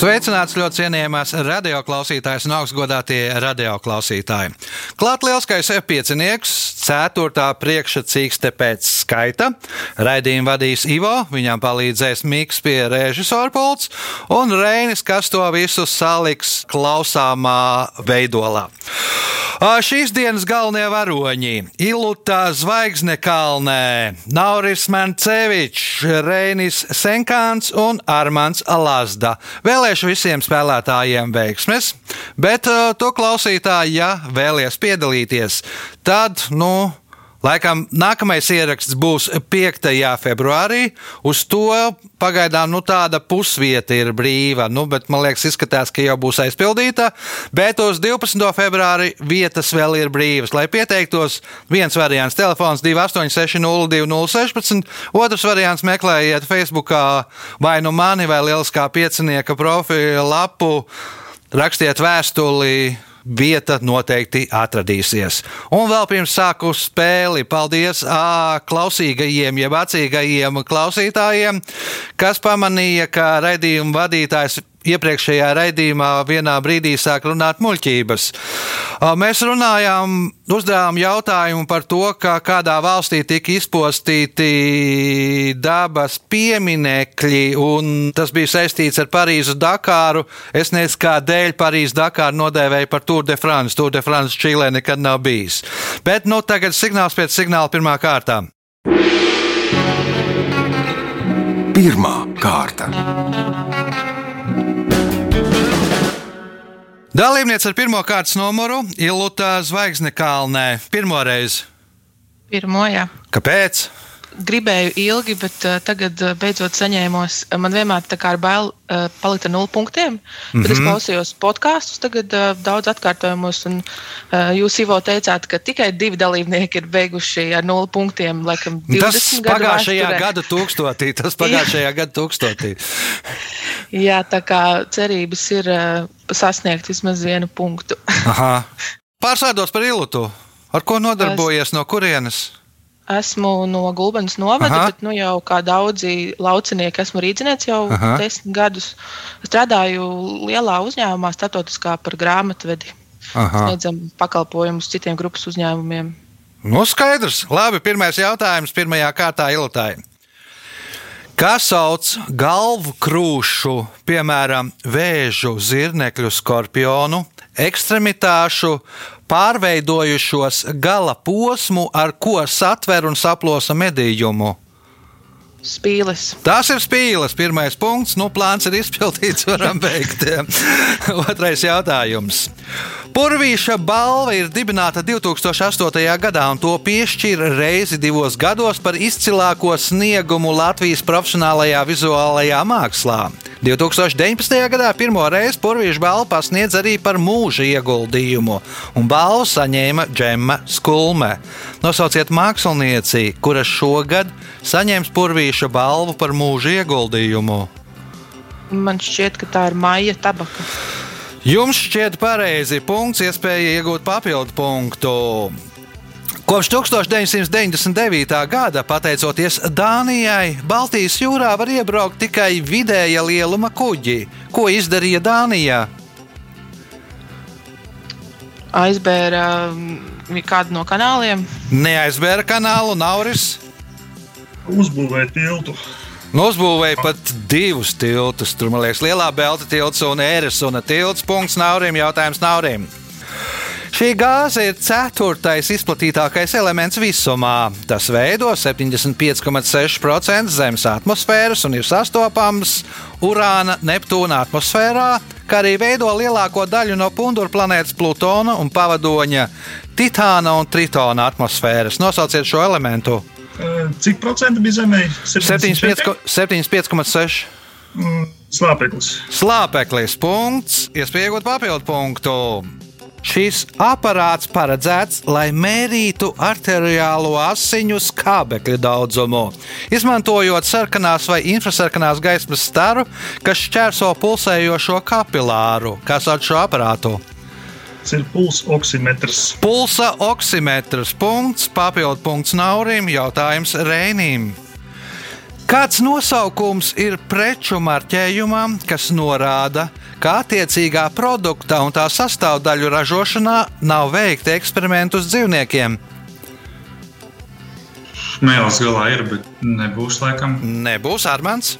Sveicināts ļoti cienījamās radioklausītājas un augstgadātie radioklausītāji. Klāt lielskais F5, 4. priekšsacīkste pēc skaita. Raidījumu vadīs Ivo, viņam palīdzēs Miks pie režisora pults un Reinis, kas to visu saliks klausāmā veidolā. Šīs dienas galvenie varoņi - Ilūta Zvaigzne Kalnē, Nauris Mancevičs, Reinis Senkāns un Armāns Lazda. Vēlēšu visiem spēlētājiem veiksmes, bet to klausītāji, ja vēlies piedalīties, tad, nu, Laikam nākamais ieraksts būs 5. februārī. Uz to pagaidām nu, tāda pusvieta ir brīva, nu, bet man liekas, izskatās, ka jau būs aizpildīta. Bet uz 12. februāri vietas vēl ir brīvas. Lai pieteiktos, viens variants - telefons 28602016, otrs variants - meklējiet Facebook vai nu mani vai Lieliskā piecinieka profilu lapu, rakstiet vēstuli vieta noteikti atradīsies. Un vēl pirms sāku spēli, paldies ā, klausīgajiem, jeb acīgajiem klausītājiem, kas pamanīja, ka raidījuma vadītājs iepriekšējā raidījumā vienā brīdī sāk runāt muļķības. Mēs runājām, uzdevām jautājumu par to, ka kādā valstī tika izpostīti dabas pieminekļi, un tas bija saistīts ar Parīzu Dakāru. Es nezinu, kādēļ Parīzes Dakāru nodēvēja par Tour de France. Tour de France Čīlē nekad nav bijis. Bet nu tagad signāls pēc signāla pirmā kārtā. Pirmā kārta. Dalībniece ar pirmā kārtas numuru Ilūta Zvaigzne Kalnē. Pirmo reizi. Pirmo, jā. Kāpēc? Gribēju ilgi, bet uh, tagad uh, beidzot saņēmos. Man vienmēr tā kā ir bail uh, palikt ar nulli punktiem, bet mm -hmm. es klausījos podkāstus, tagad uh, daudz atkārtojumus. Un, uh, jūs, Ivo, teicāt, ka tikai divi dalībnieki ir beiguši ar nulli punktiem. Laikam, tas pagājušajā vēsturē. gada tūkstotī. Tas pagājušajā gada tūkstotī. Jā, tā kā cerības ir uh, sasniegt vismaz vienu punktu. Pārsēdos par ilūtu. Ar ko nodarbojies? Es... No kurienes? Esmu no Gulbenes novada, Aha. bet nu, jau kā daudzi laucinieki esmu rīznieks jau Aha. desmit gadus. Strādāju lielā uzņēmumā, starptautiskā par grāmatvedi. Sniedzam pakalpojumus citiem grupas uzņēmumiem. Nu, skaidrs. Labi, pirmais jautājums pirmajā kārtā ilutāji. Kā sauc galvu krūšu, piemēram, vēžu, zirnekļu, skorpionu, ekstremitāšu, pārveidojušos gala posmu, ar ko satver un saplosa medījumu. Spīles. Tas ir spīles. Pirmais punkts. Nu, plāns ir izpildīts. Varam beigt. Otrais jautājums. Purvīša balva ir dibināta 2008. gadā, un to piešķir reizi divos gados par izcilāko sniegumu Latvijas profesionālajā vizuālajā mākslā. 2019. gadā pirmo reizi Purvīša balvu pasniedz arī par mūža ieguldījumu, un balvu saņēma Džemma Skulme. Nosauciet mākslinieci, kura šogad saņems Purvīša balvu par mūža ieguldījumu. Man šķiet, ka tā ir Maija Tabaka. Jums šķiet pareizi punkts, iespēja iegūt papildu punktu. Kopš 1999. gada, pateicoties Dānijai, Baltijas jūrā var iebraukt tikai vidēja lieluma kuģi. Ko izdarīja Dānijā? Aizbēra mm, kādu no kanāliem. Neaizbēra kanālu, Nauris. Uzbūvēja tiltu. Uzbūvēja pat divus tiltus. Tur, man liekas, lielā belta tilts un un tilts. Punkts Naurim, jautājums Naurim. Šī gāze ir ceturtais izplatītākais elements visumā. Tas veido 75,6% Zemes atmosfēras un ir sastopams Urāna, Neptūna atmosfērā, kā arī veido lielāko daļu no pundura planētas Plutona un pavadoņa Titāna un Tritona atmosfēras. Nosauciet šo elementu! Cik procenti bija zemē? 75,6. Mm, slāpeklis. Slāpeklis. Punkts. Iespēja iegūt papildu punktu. Šis aparāts paredzēts, lai mērītu arteriālo asiņu skābekļa daudzumu, izmantojot sarkanās vai infrasarkanās gaismas staru, kas šķērso pulsējošo kapilāru. Kā sauc šo aparātu? Punkts ir pulsa oksimetrs. Pulsa oksimetrs. Punkts, papildu punkts Naurim, jautājums Rēnīm. Kāds nosaukums ir preču marķējumam, kas norāda, ka attiecīgā produkta un tā sastāvdaļu ražošanā nav veikti eksperimenti uz dzīvniekiem? Mēls galā ir, bet nebūs laikam. Nebūs Armāns.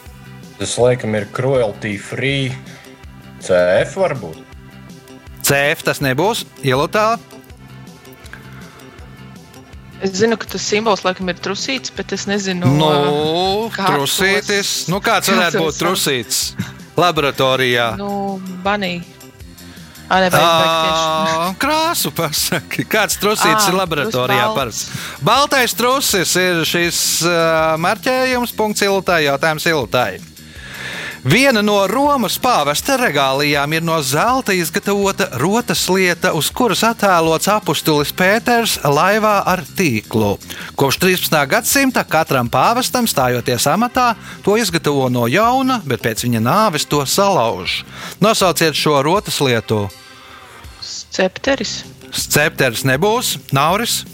Tas laikam ir cruelty free. CF varbūt. CF tas nebūs. Ielutā. Es zinu, ka tas simbols laikam ir trusīts, bet es nezinu, Nu, kāds trusītis. tos- Nu, kāds varētu būt sauc? trusītis? Laboratorijā. Nu, banī. Ā, Krāsu pasaki. Kāds trusītis Ā, ir laboratorijā? Parasti. Baltais trusis ir šis uh, marķējums. Punkts iltai, jautājums iltai. Viena no Romas pāvesta regālijām ir no zelta izgatavota rotas lieta, uz kuras attēlots apustulis Pēters laivā ar tīklu. Kopš 13. gadsimta katram pāvestam stājoties amatā, to izgatavo no jauna, bet pēc viņa nāves to salauž. Nosauciet šo rotas lietu. Scepteris. Scepters nebūs, Nauris.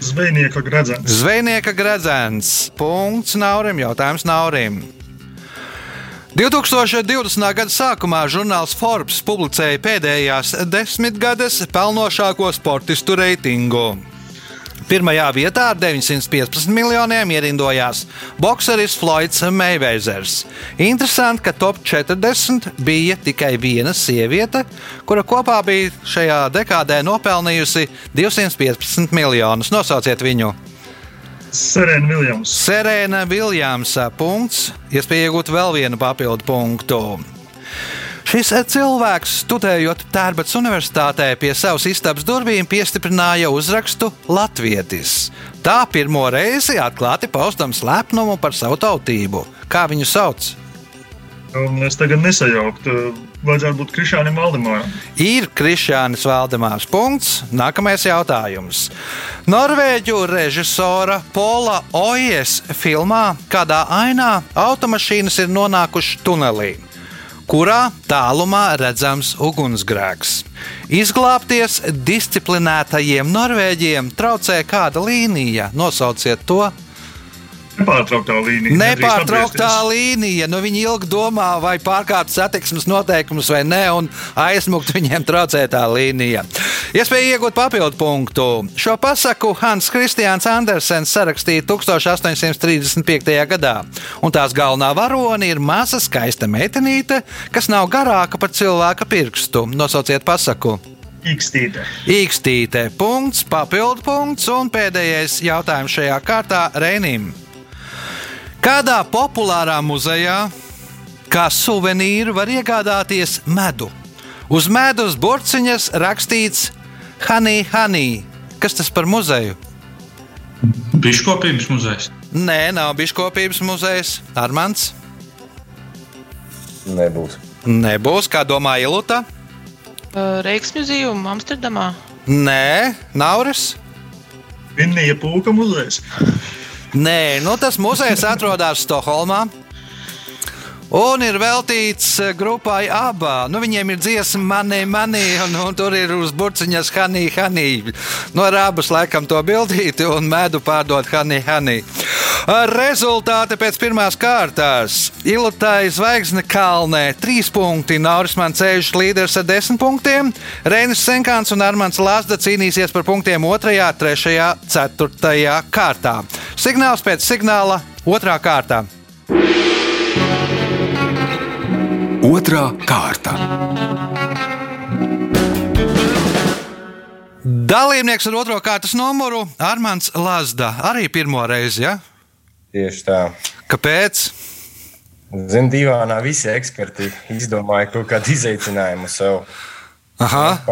Zvejnieka gredzens. Zvejnieka gredzens. Punkts Naurim, jautājums Naurim. 2020. gada sākumā žurnāls Forbes publicēja pēdējās desmitgades pelnošāko sportistu reitingu. Pirmajā vietā ar 915 miljoniem ierindojās bokseris Floyds Mayweathers. Interesanti, ka top 40 bija tikai viena sieviete, kura kopā bija šajā dekādē nopelnījusi 215 miljonus. Nosauciet viņu! Serena Viljams. Serēna Viljamsa punkts, iespēja iegūt vēl vienu papildu punktu. Šis cilvēks, studējot Tērbats Universitātē, pie savas istabas durvīm piestiprināja uzrakstu Latvietis. Tā pirmo reizi atklāti paustam lepnumu par savu tautību. Kā viņu sauc? Es tagad nesajauktu. Vajadzētu būt Krišānam Valdemāram. Ir Krišānis Valdemārs. Punkts. Nākamais jautājums. Norvēģu režisora Pola Ojas filmā Kādā ainā automašīnas ir nonākušas tunelī, kurā tālumā redzams ugunsgrēks. Izglābties disciplinētajiem norvēģiem traucē kāda līnija. Nosauciet to! Nepārtrauktā līnija. Nepārtrauktā līnija. Nu, viņi ilgi domā, vai pārkāpt satiksmes noteikumus vai nē, un aizmukt viņiem traucē tā līnija. Iespēja iegūt papildu punktu. Šo pasaku Hans Kristians Andersens sarakstīja 1835. gadā, un tās galvenā varone ir maza skaista meitenīte, kas nav garāka par cilvēka pirkstu. Nosauciet pasaku. Ikstīte. Īkstīte, punkts, papildu punkts un pēdējais jautājums šajā kārtā Reinim. Kādā populārā muzejā kā suvenīru var iegādāties medu? Uz medus burciņas rakstīts Honey, Honey. Kas tas par muzeju? Biškopības muzejs. Nē, nav biškopības muzejs. Armāns. Nebūs. Nebūs, kā domā Iluta. Reiks muzeja Amsterdamā. Nē, Nauris. Vinnija Pūka muzejs. Nē, nu tas muzejs atrodas Stokholmā. Un ir veltīts eh, grupai abā. Nu, viņiem ir dziesma, manī, manī, un, un tur ir uz burciņas Hanī, Hanī. No abas laikam to bildīti un medu pārdot Hanī, Hanī. Rezultāti pēc pirmās kārtās. Ilutai zvaigzne kalnē 3 punkti, Nauris Mancēžs līderis ar 10 punktiem, Reinis Senkāns un Armāns Lāsda cīnīsies par punktiem 2, 3, 4 kārtā. Signāls pēc signāla 2. kārtā. Otra kārta. Dalībnieks ar otro kārtas numuru - Armāns Lazda. Arī pirmo reizi, ja? Tieši tā. Kāpēc? Zinu, divānā visi eksperti izdomāja kaut kādu izaicinājumu sev. Aha.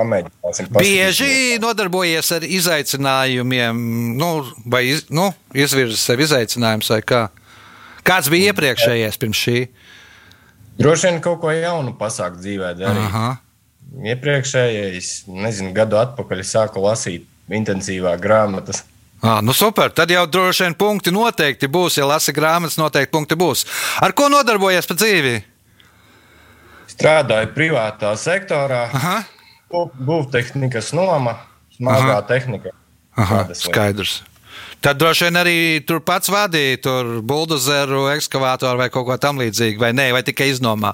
Bieži nodarbojies ar izaicinājumiem, nu, vai iz, nu, izvirza sev izaicinājumus, vai kā. Kāds bija iepriekšējais pirms šī? Droši vien kaut ko jaunu pasākt dzīvē. Iepriekšējais, nezinu, gadu atpakaļ sāku lasīt intensīvā grāmatas. À, nu super, tad jau droši vien punkti noteikti būs. Ja lasi grāmatas, noteikti punkti būs. Ar ko nodarbojies pa dzīvi? Strādāju privātā sektorā Aha. Būvtehnikas noma, smagā Aha. tehnika. Aha, skaidrs. Tad droši vien arī tur pats vadīja tur buldozeru, ekskavātoru vai kaut ko tamlīdzīgu, vai nē, vai tikai iznomā.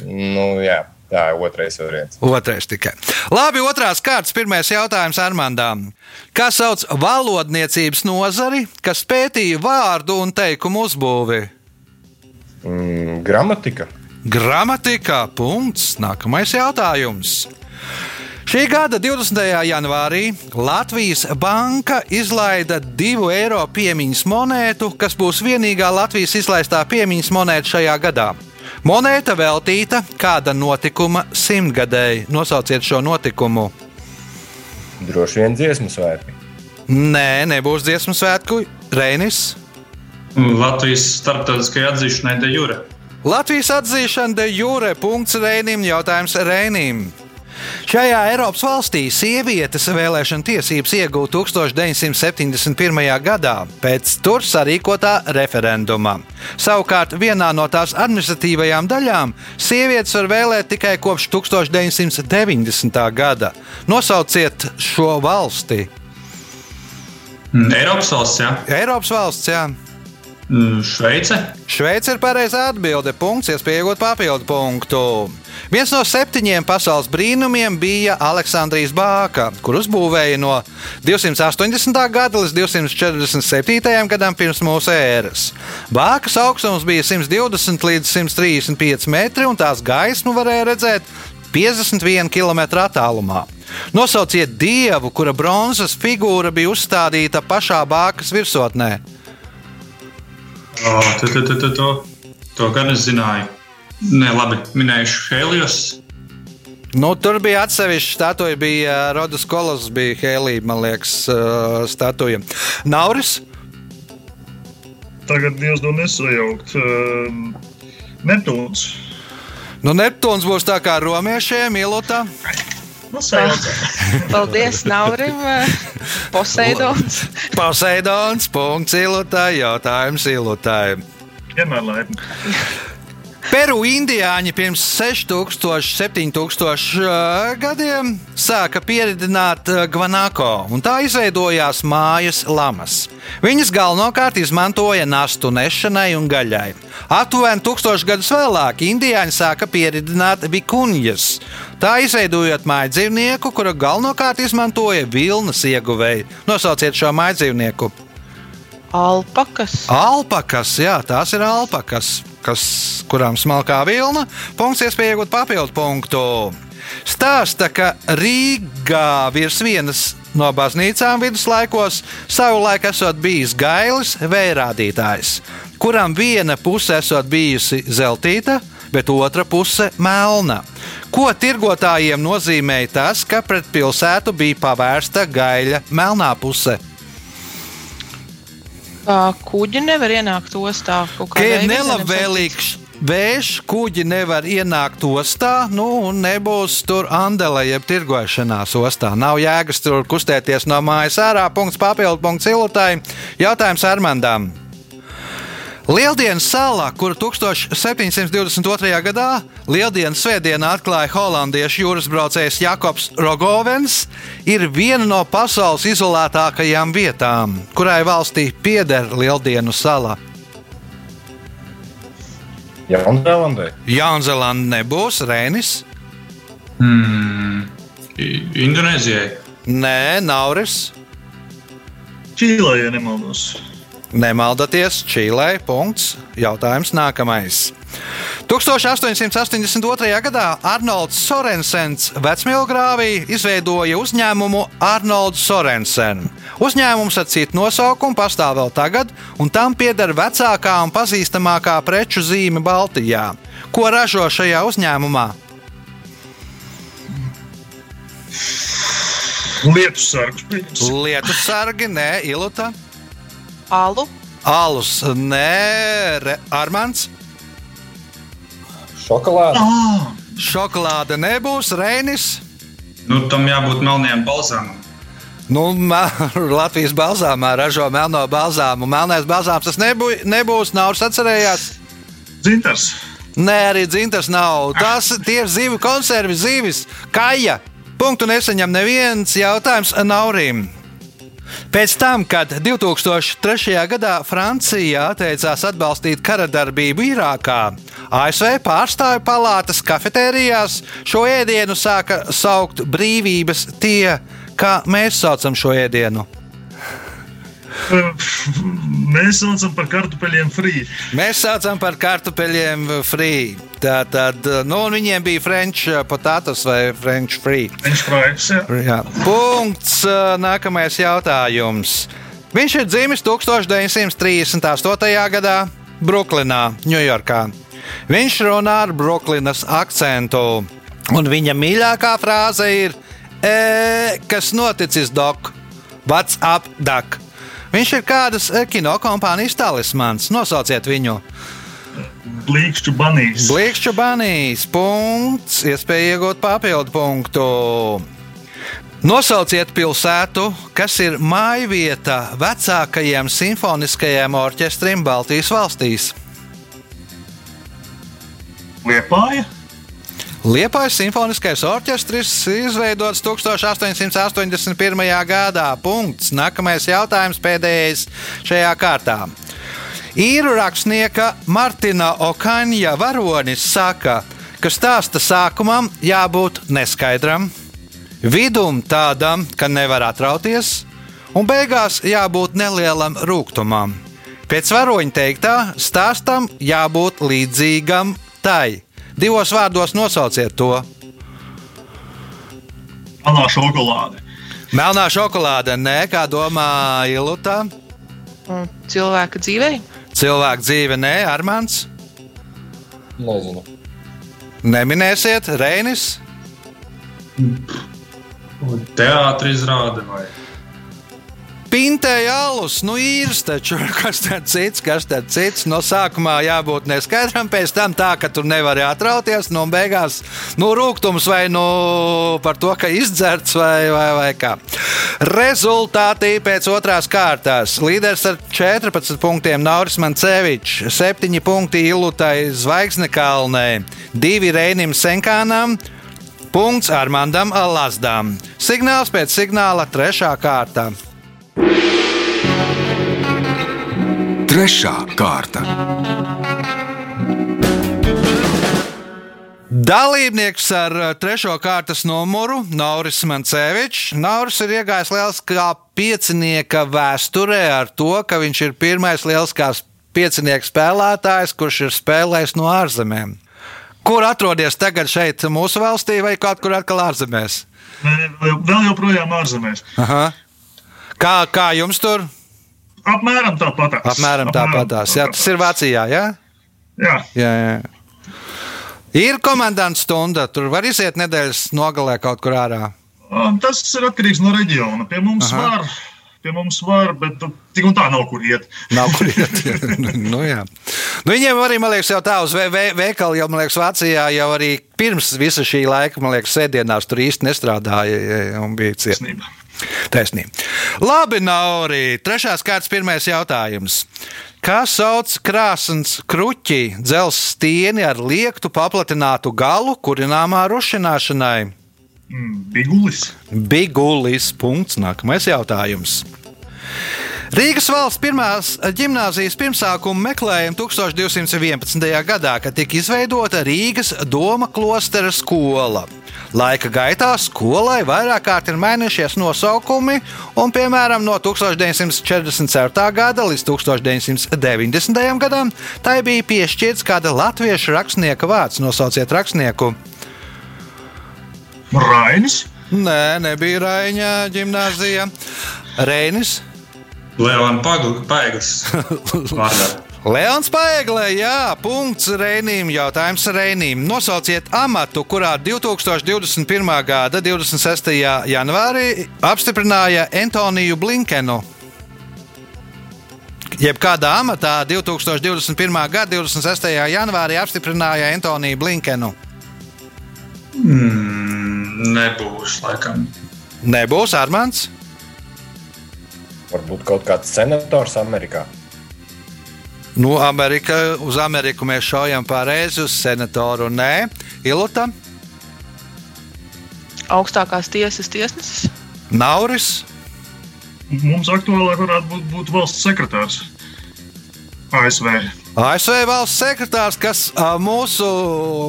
Nu, jā, tā ir otrais variants. Otrais tikai. Labi, otrās kārtas, pirmais jautājums Armandām. Kā sauc valodniecības nozari, kas pētīja vārdu un teikumu uzbūvi? Mm, gramatika. Gramatikā. Punkts. Nākamais jautājums. Šī gada 20. janvārī Latvijas banka izlaida divu eiro piemiņas monētu, kas būs vienīgā Latvijas izlaistā piemiņas monēta šajā gadā. Monēta veltīta kāda notikuma simtgadēji. Nosauciet šo notikumu. Droši vien dziesmu svētki. Nē, nebūs dziesmu svētku. Reinis. Latvijas starptautiskajai atzīšanai de jure. Latvijas atzīšana de jure. Punkts Reinim. Jautājums Reinim. Šajā Eiropas valstī sievietes vēlēšana tiesības iegūta 1971. gadā pēc tur sarīkotā referenduma. Savukārt vienā no tās administratīvajām daļām sievietes var vēlēt tikai kopš 1990. gada. Nosauciet šo valsti. Eiropas valsts, jā. Eiropas valsts, jā. Mm, Šveice. Šveice ir pareizā atbilde. Punkts, iespēja iegūt papildu punktu. Viens no septiņiem pasaules brīnumiem bija Aleksandrijas bāka, kur uzbūvēja no 280. gada līdz 247. gadam pirms mūsu ēras. Bākas augstums bija 120 līdz 135 metri, un tās gaismu varēja redzēt 51 km attālumā. Nosauciet dievu, kura bronzas figūra bija uzstādīta pašā bākas virsotnē. O, to, to, to, to, to, to gan es zināju. Nē, labi, minējuši Helijos. Nu, tur bija atsevišķa statuja, bija uh, Rodas Kolas, bija Helija, man liekas, uh, statuja. Nauris? Tagad Dievs to nesajaukt. Ehm, Neptūns. Nu, Neptūns būs tā kā romiešiem, Ilota. Nu. Paldies, Naurim. Poseidons. Poseidons, punkts Ilotai, jautājums Ilotai. Vienmēr laipni. Peru indiāņi pirms 6000, 7000 uh, gadiem sāka pieredzināt uh, gvanako, un tā izveidojās mājas lamas. Viņas galvenokārt izmantoja nastu nešanai un gaļai. Aptuveni tūkstoš gadus vēlāk indiāņi sāka pieredzināt vikunjas. Tā izveidojot māju dzīvnieku, kura galvenokārt izmantoja vilnas ieguvēju. Nosauciet šo māju dzīvnieku. Alpakas. Alpakas, jā, tās ir alpakas, kas, kurām smalkā vilna. Punkts, iespēja iegūt papildu punktu. Stāsta, ka Rīgā virs vienas no baznīcām viduslaikos savulaik esot bijis gailis vērādītājs, kuram viena puse esot bijusi zeltīta, bet otra puse melna. Ko tirgotājiem nozīmēja tas, ka pret pilsētu bija pavērsta gaļa melnā puse? Kuģi nevar ienākt ostā. kādā ir nelabvēlīgs vējš, kuģi nevar ienākt ostā, nu, un nebūs tur andele, jeb tirgošanās ostā. Nav jēgas tur kustēties no mājas ārā. Punkts papildu punkts ilutai. Jautājums Armandam. Lieldienas sala, kuru 1722. gadā Lieldienas svētdienā atklāja holandiešu jūras braucējs Jakobs Rogovens, ir viena no pasaules izolētākajām vietām, kurai valstī pieder Lieldienu sala. Jaunzēlandē. Jaunzēlandē nebūs Rēnis, Hmm. Indonēzijai. Nē, Nauris. Čīlē, ja nemaldos. Nemaldaties, Čīlē. Punkts. Jautājums nākamais. 1882. gadā Arnolds Sorensens Vecmilgrāvī izveidoja uzņēmumu Arnolds Sorensen. Uzņēmums ar citu nosaukumu pastāv vēl tagad, un tam pieder vecākā un pazīstamākā preču zīme Baltijā. Ko ražo šajā uzņēmumā? Lietu pieņems. Lietu sargi, nē, Iluta, Alu. Alus, nē, Re- Armāns. Šokolāde. Ah, Šokolāde nebūs, Reinis. Nu, tam jābūt melniem balzāmam. Nu, Latvijas balzāmā ražo melno balzāmu. Melnais balzāms tas nebū, nebūs. Nauris atcerējās. Zintars. Nē, arī dzintars nav. Tas tie ir zivju konservi, zivis, kaja. Punktu nesaņem neviens jautājums Naurim. Pēc tam, kad 2003. gadā Francija atteicās atbalstīt kara darbību Irākā, ASV pārstāvju palātas kafetērijās šo ēdienu sāka saukt brīvības tie, kā mēs saucam šo ēdienu. Mēs saucam par kartupeļiem frī. Mēs saucam par kartupeļiem free. Tā tad, nu, viņiem bija French potatoes vai French free. Viņš frājas, jā. Jā. Punkts. Nākamais jautājums. Viņš ir dzimis 1938. gadā Brooklynā, Ņujorkā. Viņš runā ar Brooklynas akcentu, un viņa mīļākā frāze ir: e, Kas noticis, Dok? What's up, Duck? Viņš ir kādas eh, kino kompānijas talismans. Nosauciet viņu. Blīkšķu banīs. Blīkšķu banīs. Punkts. Iespēja iegūt papildu punktu. Nosauciet pilsētu, kas ir mājvieta vecākajiem simfoniskajiem orķestriem Baltijas valstīs. Liepāja. Liepais simfoniskais orķestris izveidots 1881. gadā. Punkts. Nākamais jautājums pēdējais šajā kārtā. Īru rakstnieka Martina Okaņa varonis saka, ka stāsta sākumam jābūt neskaidram, vidum tādam, ka nevar atrauties, un beigās jābūt nelielam rūkumam. Pēc varoņa teiktā, stāstam jābūt līdzīgam tai. Divos vārdos nosauciet to. Melnā šokolāde. Melnā šokolāde, nē, kā domā Ilūta. Un Cilvēka dzīvē. Cilvēka dzīve, nē, Armāns. Nezinu. Neminēsiet, Reinis. Teātris izrāda vai Pintēja alus, nu īrs taču, kas tad cits, kas tad cits. No sākumā jābūt neskaidram, pēc tam tā, ka tur nevar atrauties, no beigās, nu, rūkums vai nu par to, ka izdzerts vai, vai, vai kā. Rezultāti pēc otrās kārtās. Līderis ar 14 punktiem Nauris Mancevičs, 7 punkti Ilutai Zvaigznekalnē, 2 Reinim Senkānam. Punkts Armandam Lazdām. Signāls pēc signāla trešā kārta. Trešā kārta. Dalībnieks ar uh, trešo kārtas numuru Nauris Mancevičs. Nauris ir iegājis lieliskā piecinieka vēsturē ar to, ka viņš ir pirmais lieliskās piecinieku spēlētājs, kurš ir spēlējis no ārzemēm. Kur atrodies tagad šeit, mūsu valstī, vai kaut kur atkal ārzemēs? Vēl joprojām ārzemēs. Aha. Kā, kā jums tur? Apmēram tāpatās. Apmēram tāpatās. Jā, tas ir Vācijā. Jā? Jā, Jā, jā. Ir komandants stunda, tur var iziet nedēļas nogalē kaut kur ārā. Tas ir atkarīgs no reģiona. Pie mums Aha. var, pie mums var, bet nu, tik un tā nav kur iet. Nav kur iet. nu, jā. nu, viņiem arī, man liekas, jau tā uz ve- ve- veikalu, jau, man liekas, Vācijā jau arī pirms visa šī laika, man liekas, sēdienās tur īsti nestrādāja ja, un bija cieta. Taisnība. Labi, Nauri. Trešās kārtas pirmais jautājums. Kā sauc krāsns kruķi, dzelzs stieni ar liektu paplatinātu galu kurināmā rušināšanai? Mm, Bigulis. Bigulis. Punkts. Nākamais jautājums. Rīgas valsts pirmās gimnāzijas pirmsākumu meklējām 1211. gadā, kad tika izveidota Rīgas Doma klostera skola. Laika gaitā skolai vairāk kārt ir mainījušies nosaukumi, un, piemēram, no 1947. gada līdz 1990. gadam tai bija piešķirts kāda latviešu rakstnieka vārds. Nosauciet rakstnieku. Rainis. Nē, nebija Raņa gimnāzija. Reinis. Leona vārdā. Leons Paeglē, jā, punkts Reinim. Jautājums Reinim. Nosauciet amatu, kurā 2021. gada 26. janvārī apstiprināja Antoniju Blinkenu. Jebkādā amatā 2021. gada 26. janvārī apstiprināja Antoniju Blinkenu. Mm, nebūs, laikam. Nebūs Armāns? Varbūt kaut kāds senators Amerikā. Nu, Amerika, uz Ameriku mēs šaujam pareizi, uz senatoru nē. Ilota, Augstākās tiesas tiesnesis. Nauris, Mums aktuālāk varētu būt, būt valsts sekretārs ASV. ASV valsts sekretārs, kas mūsu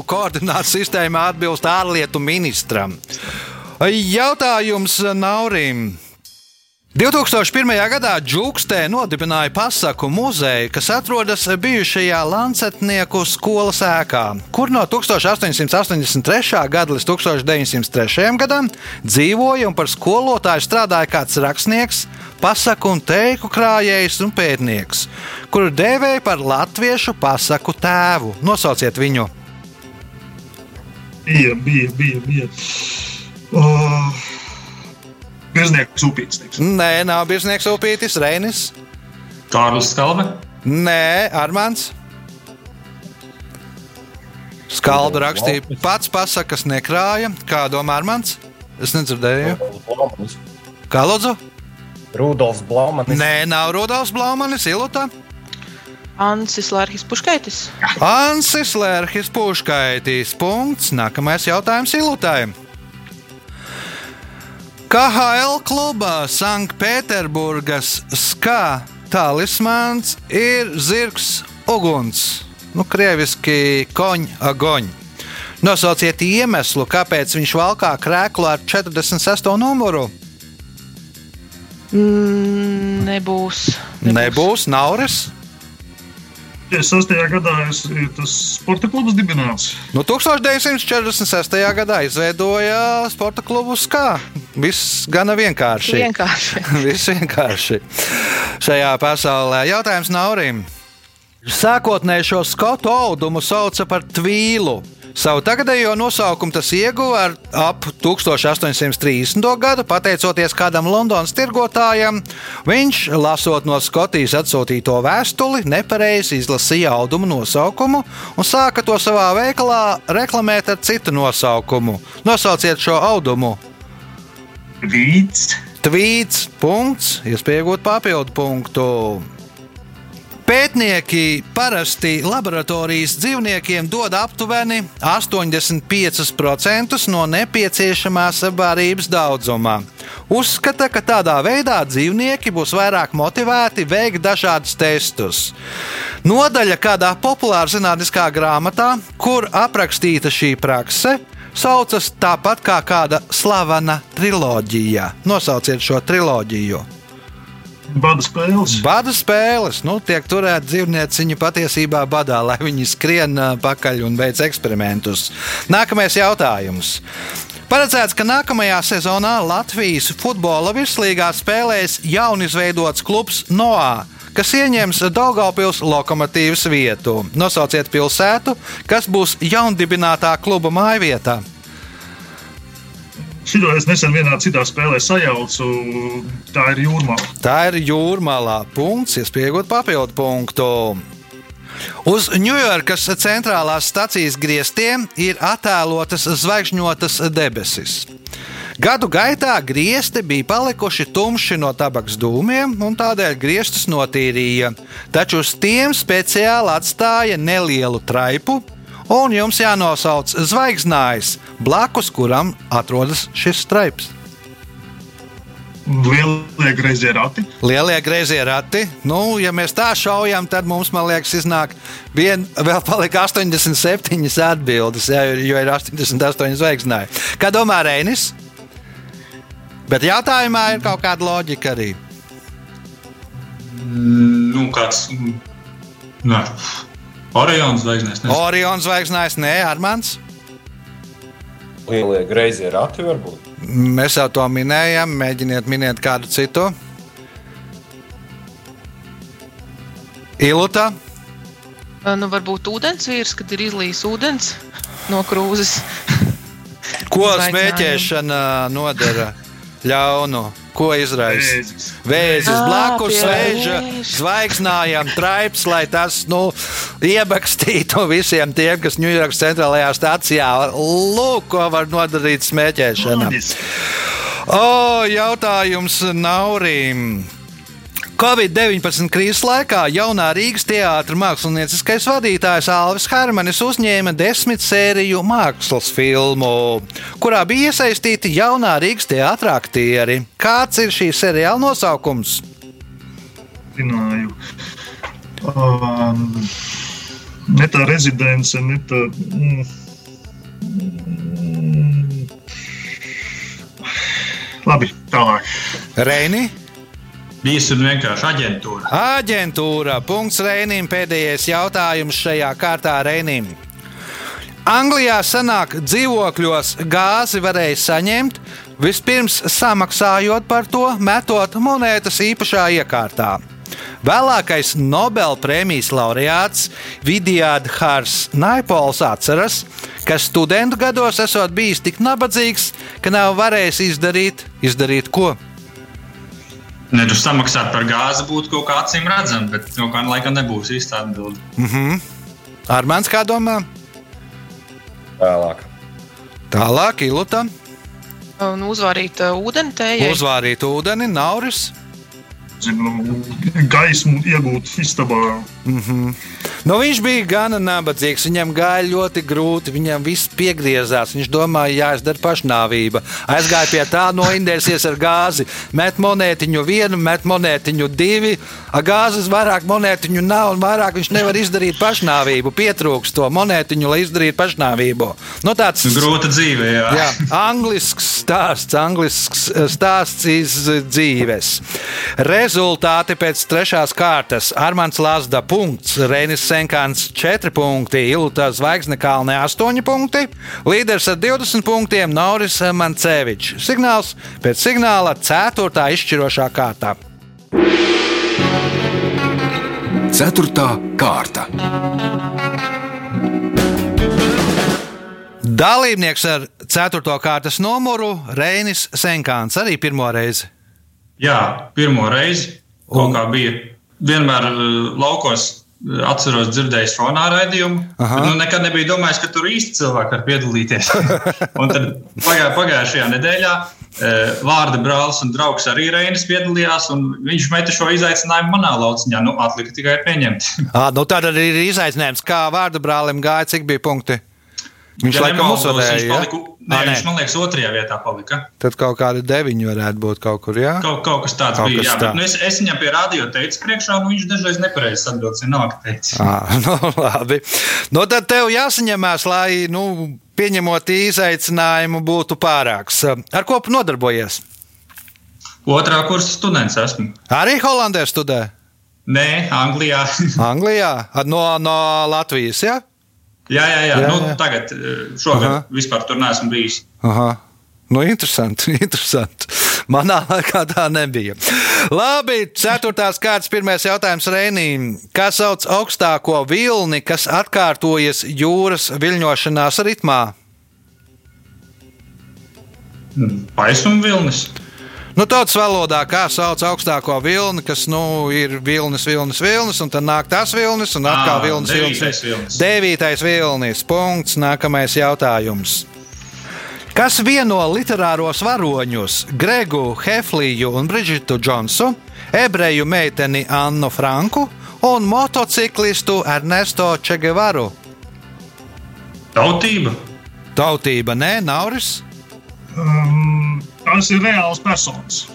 koordinācijas sistēmā atbilst ārlietu ministram. Jautājums Naurim. 2001. gadā Džukstē nodibināja pasaku muzeju, kas atrodas bijušajā Lancetnieku skolas ēkā, kur no 1883. gada līdz 1903. gadam dzīvoja un par skolotāju strādāja kāds rakstnieks, pasaku un teiku krājējs un pētnieks, kuru dēvēja par latviešu pasaku tēvu. Nosauciet viņu! Bija, bija, bija. bija. Uh, Birznieks upīts. teiksim. Nē, nav birznieks upītis, Reinis. Kārlis Skalve. Nē, Armāns. Skalda rakstīja pats pasakas nekrāja. Kā domā Armāns? Es nedzirdēju. Kā lūdzu? Rudolfs Blaumanis. Nē, nav Rudolfs Blaumanis, Ilota. Ansis Lārhis Puškaitis. Ansis Lērhis Puškaitis. Punkts. Nākamais jautājums Ilotai. KHL klubā Sanktpēterburgas skā talismans ir zirgs uguns. Nu, krieviski koņa agoņ. Nosauciet iemeslu, kāpēc viņš valkā krēklu ar 46. numuru. Mm, nebūs. Nebūs Nauris. 56. gadā es, ir tas sporta klubs dibināts. Nu, 1946. gadā izveidoja sporta klubu skā. Viss gana vienkārši. Vienkārši. Viss vienkārši. Šajā pasaulē jautājums Naurim. Sākotnēji šo skotu audumu sauca par tvīlu. Savu tagadējo nosaukumu tas ieguva ap 1830. gadu, pateicoties kādam Londonas tirgotājam. Viņš, lasot no Skotijas atsūtīto vēstuli, nepareizi izlasīja audumu nosaukumu un sāka to savā veikalā reklamēt ar citu nosaukumu. Nosauciet šo audumu! Vīts. Tvīts, punkts, iespējot papildu punktu. Pētnieki parasti laboratorijas dzīvniekiem dod aptuveni 85% no nepieciešamās barības daudzuma. Uzskata, ka tādā veidā dzīvnieki būs vairāk motivēti veikt dažādus testus. Nodaļa kādā populārā zinātniskā grāmatā, kur aprakstīta šī prakse, saucas tāpat kā kāda slavena triloģija. Nosauciet šo triloģiju. Bada spēles. Bada spēles, nu, tiek turēti dzīvnieciņi patiesībā badā, lai viņi skrien pakaļ un veic eksperimentus. Nākamais jautājums. Paredzēts, ka nākamajā sezonā Latvijas futbola virslīgā spēlēs jaunizveidots klubs NOA, kas ieņems Daugaupils lokomotīvas vietu. Nosauciet pilsētu, kas būs jaundibinātā kluba mājvietā. Šito es nesen vienā citā spēlē sajaucu. Tā ir jūrmā. Tā ir jūrmālā. Punkts, iespējot papildu punktu. Uz Ņujorkas centrālās stacijas griestiem ir attēlotas zvaigžņotas debesis. Gadu gaitā griezti bija palikuši tumši no tabaks dūmiem, un tādēļ griestus notīrīja. Taču uz tiem speciāli atstāja nelielu traipu, un jums jānosauc zvaigznājs, blakus kuram atrodas šis straips. Lielie greizie rati. Lielie grazējie rati. Nu, ja mēs tā šaujam, tad mums, man liekas, iznāk vien, vēl palika 87 atbildes, jā, jo ir 88 zvaigznāji. Kā domā Reinis? Bet jautājumā ir kaut kāda loģika arī. Nu, kāds. Nē, Orions nezinu. Orions zvaigznājs, nē, Armāns. Lielie greizie rati varbūt. Mēs jau to minējām, mēģiniet minēt kādu citu. Ilūta, Nu, varbūt ūdens vīrs, kad ir izlījis ūdens no krūzes. ko smēķēšana nodara ļaunu? Ko izraisa? Vēzis. Ā, blakus vēža zvaigznājām traips, lai tas nu, iebakstītu visiem tiem, kas Ņujorkas centrālajā stācijā. Lūk, ko var nodarīt smēķēšana. O, jautājums Naurim. Covid-19 krīzes laikā jaunā Rīgas teātris mākslinieckais vadītājs Alvis Hermanis uzņēma desmit sēriju mākslas filmu, kurā bija iesaistīti jaunā Rīgas teātris aktieri. Kāds ir šī seriāla nosaukums? Zināju. Um, ne tā rezidence, ne tā. Mm, mm, labi, tālāk. Reini? Un vienkārši aģentūra. Aģentūra. Punkts Reinim. Pēdējais jautājums šajā kārtā Reinim. Anglijā senāk dzīvokļos gāzi varēja saņemt, vispirms samaksājot par to, metot monētas īpašā iekārtā. Vēlākais Nobelpremijas laureāts Vidijāda Hārs Naipols atceras, ka studentu gados esot bijis tik nabadzīgs, ka nav varējis izdarīt, izdarīt ko. Ne, tu samaksāt par gāzi būtu kaut kā acīm redzama, bet kaut kā laikam nebūs īsta atbilde. Armāns kā domā? Vēlāk. Tālāk, Ilūta. Un uzvārīt uh, ūdeni tējai. Uzvārīt ūdeni, Nauris. Zinu, gaismu iegūt istabā. Nu, viņš bija gana nabadzīgs. Viņam gāja ļoti grūti. Viņam viss piegriezās. Viņš domāja, jāizdara pašnāvība. Aizgāja pie tā, noindēsies ar gāzi. Met monētiņu vienu, met monētiņu divi. Ar gāzes vairāk monētiņu nav un vairāk viņš nevar izdarīt pašnāvību. Pietrūkst to monētiņu, lai izdarītu pašnāvību. Nu, tāds Grūta dzīve, jā. Jā, anglisks stāsts, anglisks stāsts iz dzīves. Rezultāti pēc trešās kārtas. Armāns Lazda punkts, Reinis Senkāns 4 punkti, Ilta Zvaigzne Kalnē 8 punkti, līderis ar 20 punktiem Nauris Mancevičs. Signāls pēc signāla 4. izšķirošā kārtā. Ceturtā kārta. Dalībnieks ar 4. kārtas numuru Reinis Senkāns arī pirmo reizi. Jā, pirmo reizi kaut kā bija. Vienmēr uh, laukos atceros dzirdējis fonā raidījumu. Nu, nekad nebija domājis, ka tur īsti cilvēki var piedalīties. tad pagā, pagājušajā nedēļā uh, vārda brālis un draugs arī Reinis piedalījās. un Viņš meta šo izaicinājumu manā lauciņā. Nu, atlika tikai pieņemt. À, nu tad arī ir izaicinājums, kā vārdu brālim gāja, cik bija punkti. Viņš Ja laikam uzvarēja. viņš palika, nē, nē. viņš man liekas, otrajā vietā palika. Tad kaut kādi deviņi varētu būt kaut kur. Jā, Kaut, kaut kas tāds Kaut bija. kas Jā, tā. bet, nu, es, es viņam pie radio teicu priekšā, un viņš dažreiz nepareizi atbildēja. Nāk, teica. à, nu, labi. Nu, tad tev jāsaņemās, lai nu, pieņemot izaicinājumu būtu pārāks. Ar ko nodarbojies? Otrā kursa students esmu. Arī Holandē studē? Nē, Anglijā. Anglijā? No, no Latvijas, jā? Jā, jā, jā. Jā, nu, jā. tagad eh, šogad Aha. vispār tur neesmu bijis. Aha. Nu, interesanti, interesanti. Manā laikā tā nebija. Labi, ceturtās kārtas, pirmais jautājums Reinīm. Kas sauc augstāko vilni, kas atkārtojas jūras viļņošanās ritmā? Paisuma vilnis. Nu, tautas valodā, kā sauc augstāko vilni, kas nu, ir vilnis, vilnis, vilnis, un tad nāk tas vilnis, un atkal Ā, vilnis, vilnis. devītais vilnis. Devītais vilnis. Punkts. Nākamais jautājums. Kas vieno literāros varoņus, Gregu Hefliju un Brigittu Džonsu, ebreju meiteni Annu Franku un motociklistu Ernesto Čegevaru? Tautība. Tautība, nē, Nauris. Um, tas ir reāls personis.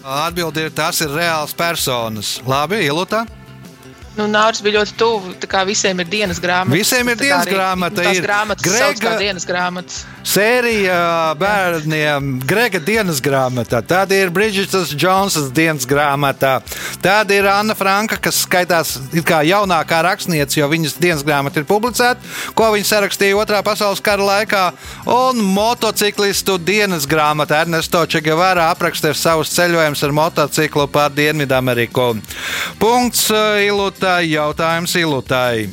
Atbildi ir, tas ir reāls personas. Labi, Ilūta. Nu, Nārs bija ļoti tuvu. tā kā Visiem ir dienas grāmata. Visiem ir dienas grāmata, ir grāmatas Grega- dienas grāmatas. Sērija bērniem, Grega dienas grāmatā, tad ir Brigits Džonsons dienas grāmatā, tad ir Anna Franka, kas skaitās it kā jaunākā rakstniece, jo viņas dienas grāmata ir publicēta, ko viņa sarakstīja Otrā pasaules kara laikā, un motociklistu dienas grāmata Ernesto Čegevara apraksta savus ceļojumus ar motociklu pa Dienvidameriku. Punkts eh, Ilutai, jautājums Ilutai.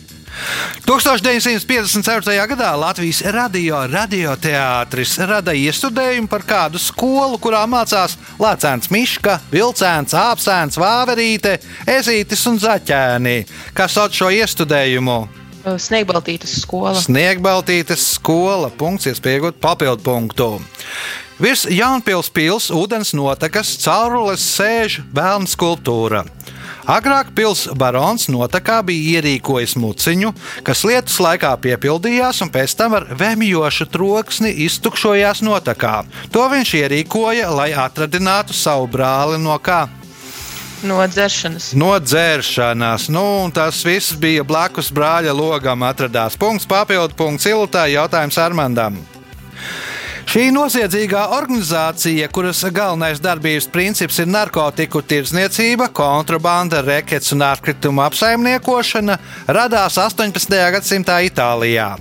1954. gadā Latvijas radio radioteātris rada iestudējumu par kādu skolu, kurā mācās Lācēns Miška, Vilcēns, Āpsēns, Vāverīte, Ezītis un Zaķēni. Kas sauc šo iestudējumu? Sniegbaltītas skola. Sniegbaltītes skola. Punkts, iespējot papildu punktu. Virs Jaunpils pils ūdens notekas caurules sēž vēlna skulptūra. Agrāk pilsēta barons notakā bija ierīkojis muciņu, kas lietus laikā piepildījās un pēc tam ar vēmjošu troksni iztukšojās notakā. To viņš ierīkoja, lai atradinātu savu brāli no kā. No dzeršanas. No dzēršanas. Nu, tas viss bija blakus brāļa logam. Atradās punkts, papildu punkts, ilutā jautājums Armandam. Šī noziedzīgā organizācija, kuras galvenais darbības princips ir narkotiku tirdzniecība, kontrabanda, rekets un atkritumu apsaimniekošana, radās 18. gadsimtā Itālijā.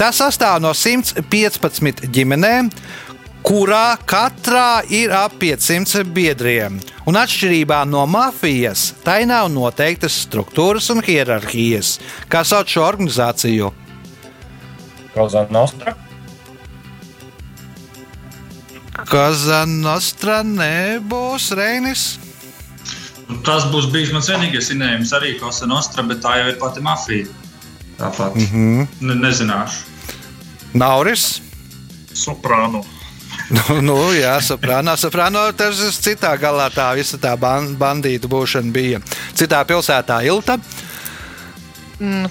Tā sastāv no 115 ģimenēm, kurā katrā ir ap 500 biedriem. Un atšķirībā no mafijas, tai nav noteiktas struktūras un hierarhijas. Kā sauc šo organizāciju? Kauza Nostra. Kazanostra nebūs Reinis. Nu, Tas būs bijis mans vienīgais zinājums, arī Kosta Nostra, bet tā jau ir pati mafija. Tāpat mm -hmm. ne, nezināšu. Nauris. Soprāno. Nu, nu, jā, soprāno. Soprāno tas ir citā galā. Tā visa tā ban bandītu būšana bija. Citā pilsētā Ilta. Mm,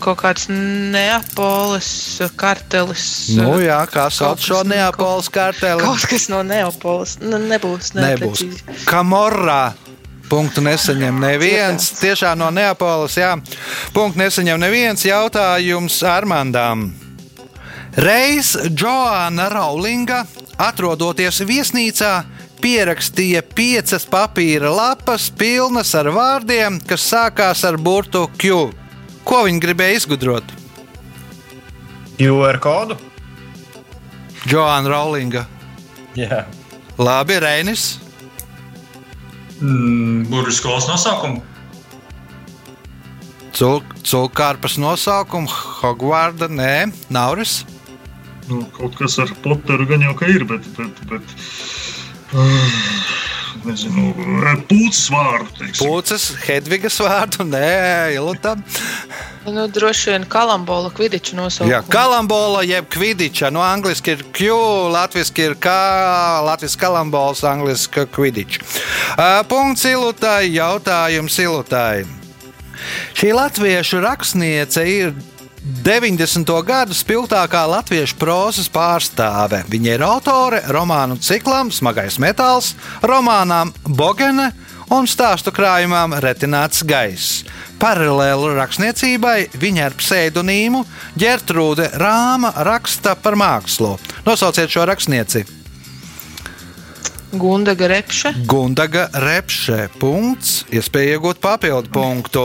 Kaut kāds Neapolis kartelis. Nu, jā, kā sauc šo Neapolis karteli? Kaut kas no Neapolis. Nu, nebūs. Ne, Nebūs. precīzi. Kamorā. Punktu nesaņem neviens. Tiešām no Neapolis, jā. Punktu nesaņem neviens jautājums Armandām. Reiz Joana Raulinga, atrodoties viesnīcā, pierakstīja piecas papīra lapas, pilnas ar vārdiem, kas sākās ar burtu Q. Ko viņa gribēja izgudrot? QR kodu. Joana Raulinga. Jā. Labi, Reinis. Mm, Burbuļu skolas nosaukumu. Cūkārpas nosaukumu, Hogvārda, nē, Nauris. Nu, kaut kas ar Potteru gan jau ka ir, bet. bet, bet uh, nezinu, pūcis vārdu. Pūces, Hedvigas vārdu, nē, Ilta. Nu, droši vien kalambola kvidiču nosaukumu. Jā, kalambola jeb kvidiča. No angliski ir Q, latviski ir K, latviski kalambols, angliski kvidič. Uh, punkts Ilutai, jautājums Ilutai. Šī latviešu rakstniece ir 90. gadu spilgtākā latviešu prozas pārstāve. Viņa ir autore romānu ciklam Smagais metāls, romānām Bogene un stāstu krājumam Retināts gaiss. Paralēli rakstniecībai viņa ar pseidonīmu Gertrūde Rāma raksta par mākslu. Nosauciet šo rakstnieci. Gundaga repše. Gundaga Repše. Punkts. Iespēja iegūt papildu punktu.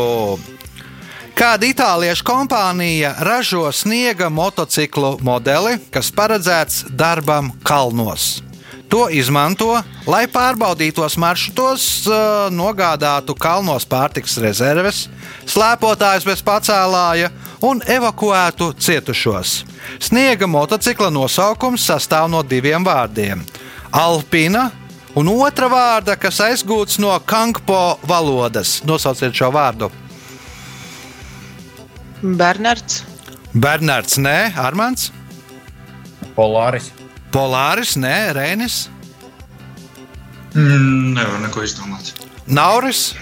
Kāda itāliešu kompānija ražo sniega motociklu modeli, kas paredzēts darbam kalnos? To izmanto, lai pārbaudītos maršrutos, eh, nogādātu kalnos pārtiks rezerves, slēpotājus bez pacēlāja un evakuētu cietušos. Sniega motocikla nosaukums sastāv no diviem vārdiem - Alpina un otra vārda, kas aizgūts no Kankpo valodas. Nosauciet šo vārdu. Bernards. Bernards, nē, Armāns, Polāris. Polāris, nē, Rēnis, Mm, nevar neko izdomāt. Nauris.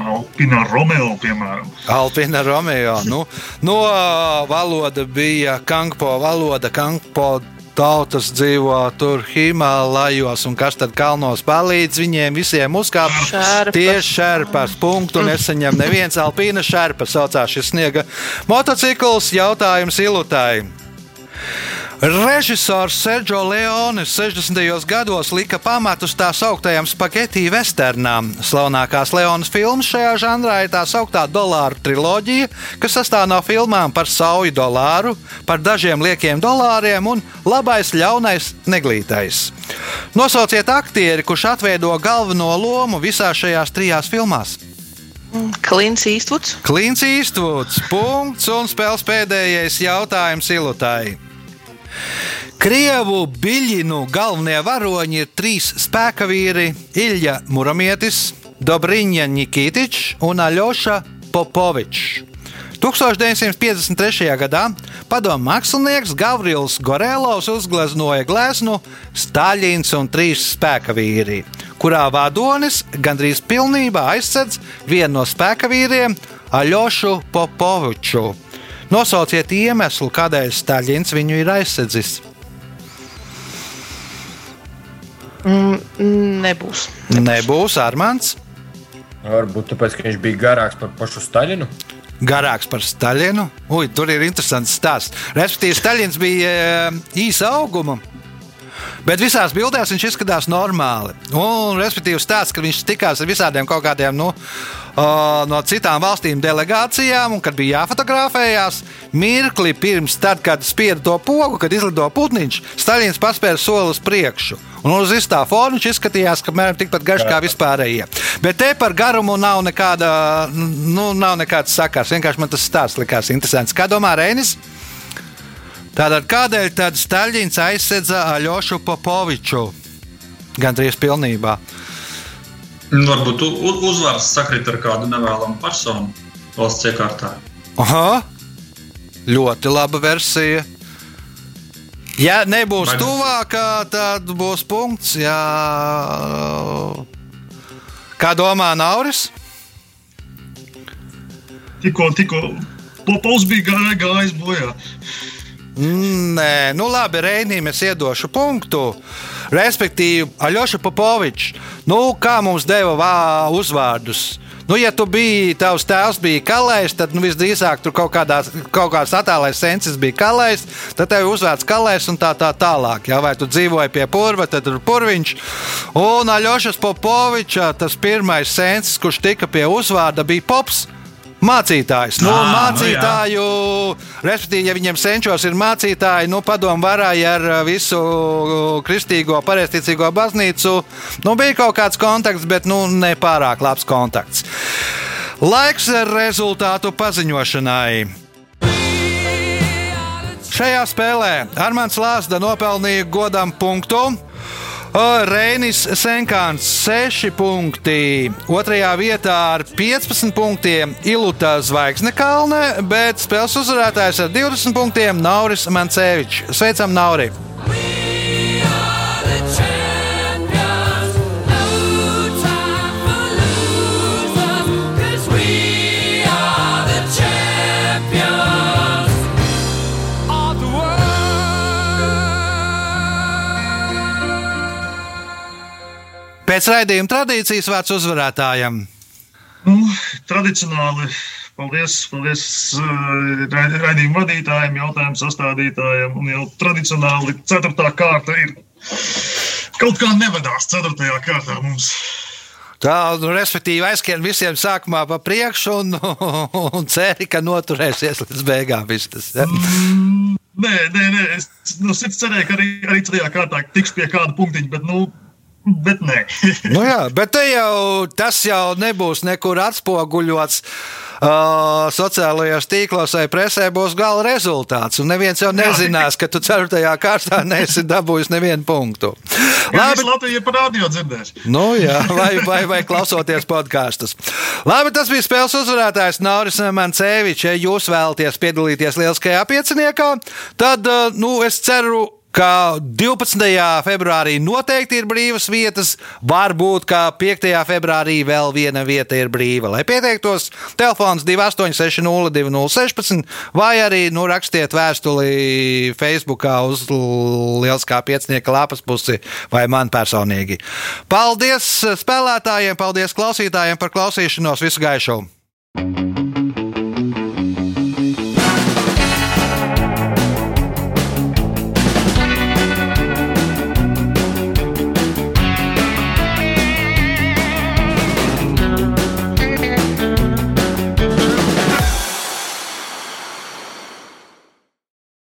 Alpina Romeo, piemēram. Alpina Romeo. Nu, no valoda bija Kankpo valoda. Kankpo tautas dzīvo tur Himalajos, un kas tad kalnos palīdz viņiem visiem uzkāpt? Tieši šerpas punktu nesaņem neviens Alpīna šerpa saucās šis sniega motocikls. Jautājums Ilutai. Režisors Sergio Leone 60. gados lika pamatus tā sauktajam spagetti westernām. Slavenākās Leonas filmas šajā žanrā ir tā sauktā dolāru triloģija, kas sastāv no filmām par sauju dolāru, par dažiem liekiem dolāriem un labais, ļaunais, neglītais. Nosauciet aktieri, kurš atveido galveno lomu visās šajās trijās filmās. Klins Īstvuds. Klīns Īstvuds, punkts un spēles pēdējais jautājums Ilutai. Krievu biļinu galvenie varoņi ir trīs spēka vīri - Ilja Muramietis, Dobriņa Nikitičs un Aļoša Popovičs. 1953. gadā padomu mākslinieks Gavrils Gorēlovs uzgleznoja gleznu Staļins un trīs spēka vīri, kurā vadonis gandrīz pilnībā aizsedz vienu no spēka vīriem Aļošu Popoviču. Nosauciet iemeslu, kādēļ Staļins viņu ir aizsedzis. Mm, nebūs. Nebūs Armāns. Varbūt tāpēc, ka viņš bija garāks par pašu Staļinu. Garāks par Staļinu. Ui, tur ir interesants stāsts. Respektīvi, Staļins bija e, īsa auguma. Bet visās bildēs viņš izskatās normāli. Un, respektīvi, stāsts, ka viņš tikās ar visādiem kaut kādiem nu, no citām valstīm delegācijām, un kad bija jāfotografējās, mirkli pirms tam, kad spieda to pogu, kad izlido putniņš, Staļins paspēra soli uz priekšu. Un uz izstāsta fona viņš izskatījās, ka mēram tikpat garš kā vispārējie. Bet te par garumu nav nekāda, nu, nav nekāds sakars. Vienkārši man tas stāsts likās interesants. Kā domā Reinis? Tātad kādēļ tad Staļins aizsedza Aļošu Popoviču? Gan drīz pilnībā. Varbūt uzvaras sakrit ar kādu nevēlamu personu valsts iekārtā. Aha, ļoti laba versija. Ja nebūs Vai- tuvākā, tad būs punkts. Jā. Kā domā Nauris? Tikko, tikko Popovs bija gāj, gājis bojā. Nē, nu labi, Reinīm es iedošu punktu. Respektīvi, Aļoša Popovičs, nu, kā mums deva vā, uzvārdus. Nu, ja tu biji, tavs tēvs bija kalējs, tad nu, visdrīzāk tur kaut, kādā, kaut kāds attālais sensis bija kalējs, tad tev uzvārds kalējs un tā, tā tālāk. Jā, vai tu dzīvoji pie purva, tad tur purviņš. Un Aļošas Popoviča tas pirmais sensis, kurš tika pie uzvārda, bija Pops. Mācītājs. Nu, Ā, nu jā. mācītāju, respektīvi, ja viņiem senčos ir mācītāji, nu, padomu varāja ar uh, visu kristīgo, pareizticīgo baznīcu. Nu, bija kaut kāds kontakts, bet nu, ne pārāk labs kontakts. Laiks rezultātu paziņošanai. Šajā spēlē Armāns Lāsda nopelnīja godam punktu. Reinis Senkāns 6 punkti, otrajā vietā ar 15 punktiem Ilūta Zvaigzne Kalne, bet spēles uzvarētājs ar 20 punktiem Nauris Mancevičs. Sveicam, Nauri! Pēc raidījuma tradīcijas vārds uzvarētājam. Nu, tradicionāli, paldies, paldies eh, raid- raidījuma vadītājiem, jautājumu sastādītājiem. Un jau tradicionāli ceturtā kārta ir. Kaut kā nevedās ceturtajā kārtā mums. Tā, nu, respektīvi, aizskrien visiem sākumā pa priekšu un, un ceri, ka noturēsies līdz beigām. viss Tas, ja? Nē, nē, nē es no sirds cerēju, ka arī, arī ceturtajā kārtā tiks pie kāda punktiņa, bet, nu, bet nē. nu, jā, bet jau, tas jau nebūs nekur atspoguļots. Uh, sociālajos tīklos vai presē būs gala rezultāts. Un neviens jau nezinās, ka tu ceturtajā kārtā neesi dabūjis nevienu punktu. Labi, Latvija par radio dzirdēs. Nu, jā, vai, vai, vai klausoties podkāstus. Labi, tas bija spēles uzvarētājs Nauris Mancevičs. Ja jūs vēlaties piedalīties lieliskajā pieciniekā, tad uh, nu, es ceru. Ka 12. februārī noteikti ir brīvas vietas, varbūt kā 5. februārī vēl viena vieta ir brīva. Lai pieteiktos, telefons 2860, 2016, vai arī nu, rakstiet vēstuli Facebook uz Lieliskā piecinieka lapas pusi vai man personīgi. Paldies spēlētājiem, paldies klausītājiem par klausīšanos, visu gaišu!